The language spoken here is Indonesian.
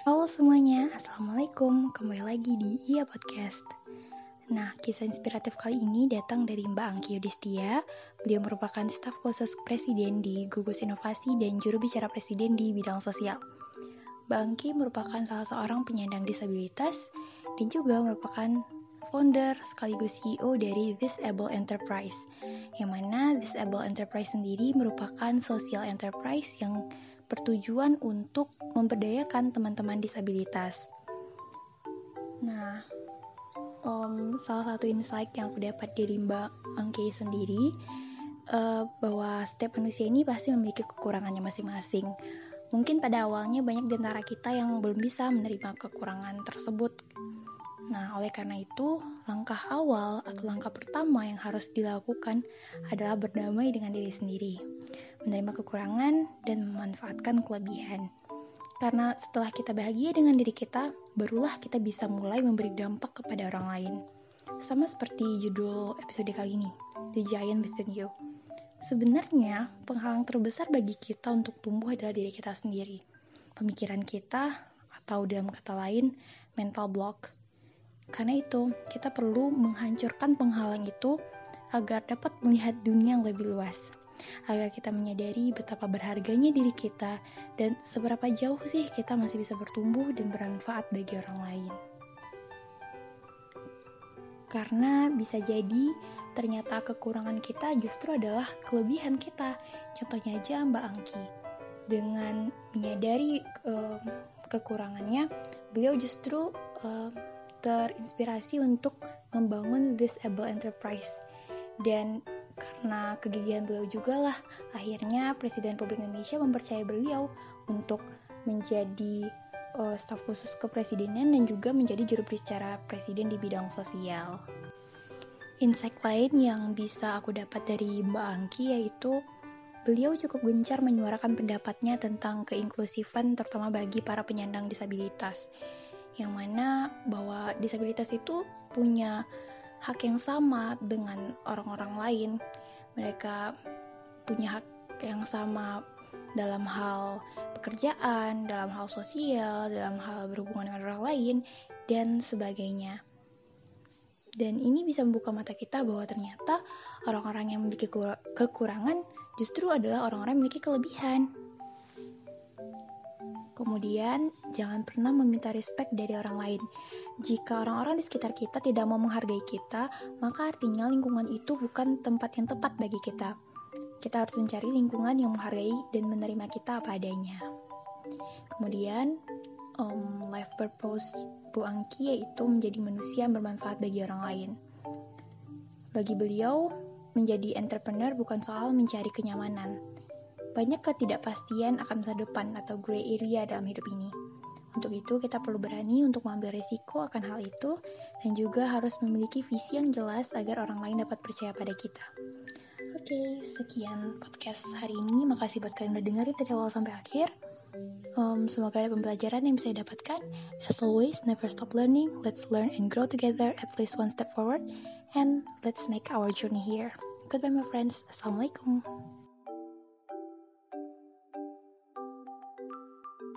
Halo semuanya, Assalamualaikum. Kembali lagi di Iya Podcast. Nah, kisah inspiratif kali ini datang dari Mbak Angki Yudhistia. Beliau merupakan staf khusus Presiden di Gugus Inovasi dan juru bicara Presiden di bidang sosial. Mbak Angki merupakan salah seorang penyandang disabilitas Dan juga merupakan founder sekaligus CEO dari This Able Enterprise Yang mana This Able Enterprise sendiri merupakan social enterprise yang bertujuan untuk memberdayakan teman-teman disabilitas. Nah, um, salah satu insight yang aku dapat dari Mbak Angki sendiri uh, bahwa setiap manusia ini pasti memiliki kekurangannya masing-masing. Mungkin pada awalnya banyak di antara kita yang belum bisa menerima kekurangan tersebut. Nah, oleh karena itu, langkah awal atau langkah pertama yang harus dilakukan adalah berdamai dengan diri sendiri menerima kekurangan, dan memanfaatkan kelebihan. Karena setelah kita bahagia dengan diri kita, barulah kita bisa mulai memberi dampak kepada orang lain. Sama seperti judul episode kali ini, The Giant Within You. Sebenarnya, penghalang terbesar bagi kita untuk tumbuh adalah diri kita sendiri. Pemikiran kita, atau dalam kata lain, mental block. Karena itu, kita perlu menghancurkan penghalang itu agar dapat melihat dunia yang lebih luas agar kita menyadari betapa berharganya diri kita dan seberapa jauh sih kita masih bisa bertumbuh dan bermanfaat bagi orang lain. Karena bisa jadi ternyata kekurangan kita justru adalah kelebihan kita. Contohnya aja Mbak Angki. Dengan menyadari uh, kekurangannya, beliau justru uh, terinspirasi untuk membangun this able enterprise dan karena kegigihan beliau juga lah, akhirnya Presiden Republik Indonesia mempercayai beliau untuk menjadi uh, staf khusus kepresidenan dan juga menjadi juru bicara presiden di bidang sosial. Insight lain yang bisa aku dapat dari Mbak Angki yaitu beliau cukup gencar menyuarakan pendapatnya tentang keinklusifan terutama bagi para penyandang disabilitas. Yang mana bahwa disabilitas itu punya hak yang sama dengan orang-orang lain. Mereka punya hak yang sama dalam hal pekerjaan, dalam hal sosial, dalam hal berhubungan dengan orang lain, dan sebagainya. Dan ini bisa membuka mata kita bahwa ternyata orang-orang yang memiliki kekurangan justru adalah orang-orang yang memiliki kelebihan. Kemudian, jangan pernah meminta respect dari orang lain. Jika orang-orang di sekitar kita tidak mau menghargai kita, maka artinya lingkungan itu bukan tempat yang tepat bagi kita. Kita harus mencari lingkungan yang menghargai dan menerima kita apa adanya. Kemudian, um, life purpose Bu Angki yaitu menjadi manusia yang bermanfaat bagi orang lain. Bagi beliau, menjadi entrepreneur bukan soal mencari kenyamanan, banyak ketidakpastian akan masa depan atau gray area dalam hidup ini. Untuk itu, kita perlu berani untuk mengambil risiko akan hal itu dan juga harus memiliki visi yang jelas agar orang lain dapat percaya pada kita. Oke, okay, sekian podcast hari ini. Makasih buat kalian udah dengerin dari awal sampai akhir. Um, semoga ada pembelajaran yang bisa didapatkan. As always, never stop learning. Let's learn and grow together at least one step forward. And let's make our journey here. Goodbye, my friends. Assalamualaikum.